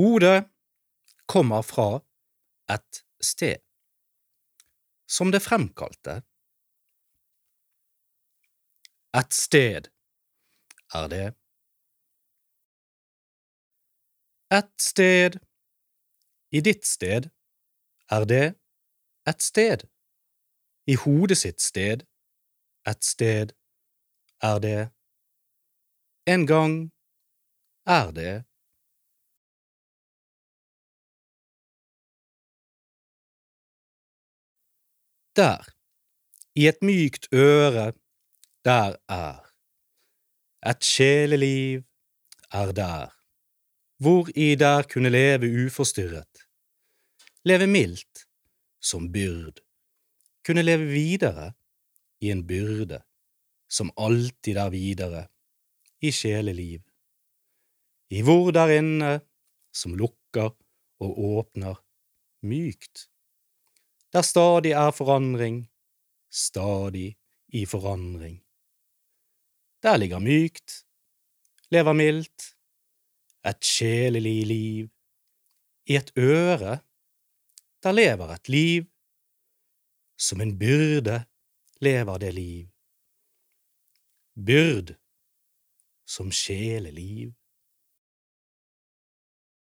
Hodet kommer fra et sted, som det fremkalte. Et sted er det. Et sted, i ditt sted, er det et sted. I hodet sitt sted, et sted, er det. En gang er det. Der, i et mykt øre, der er. Et sjeleliv er der, hvor i der kunne leve uforstyrret, leve mildt, som byrd, kunne leve videre i en byrde, som alltid er videre, i sjeleliv, i hvor der inne, som lukker og åpner, mykt, der stadig er forandring, stadig i forandring. Der ligger mykt, lever mildt, et sjelelig liv, i et øre, der lever et liv, som en byrde lever det liv. Byrd som sjeleliv.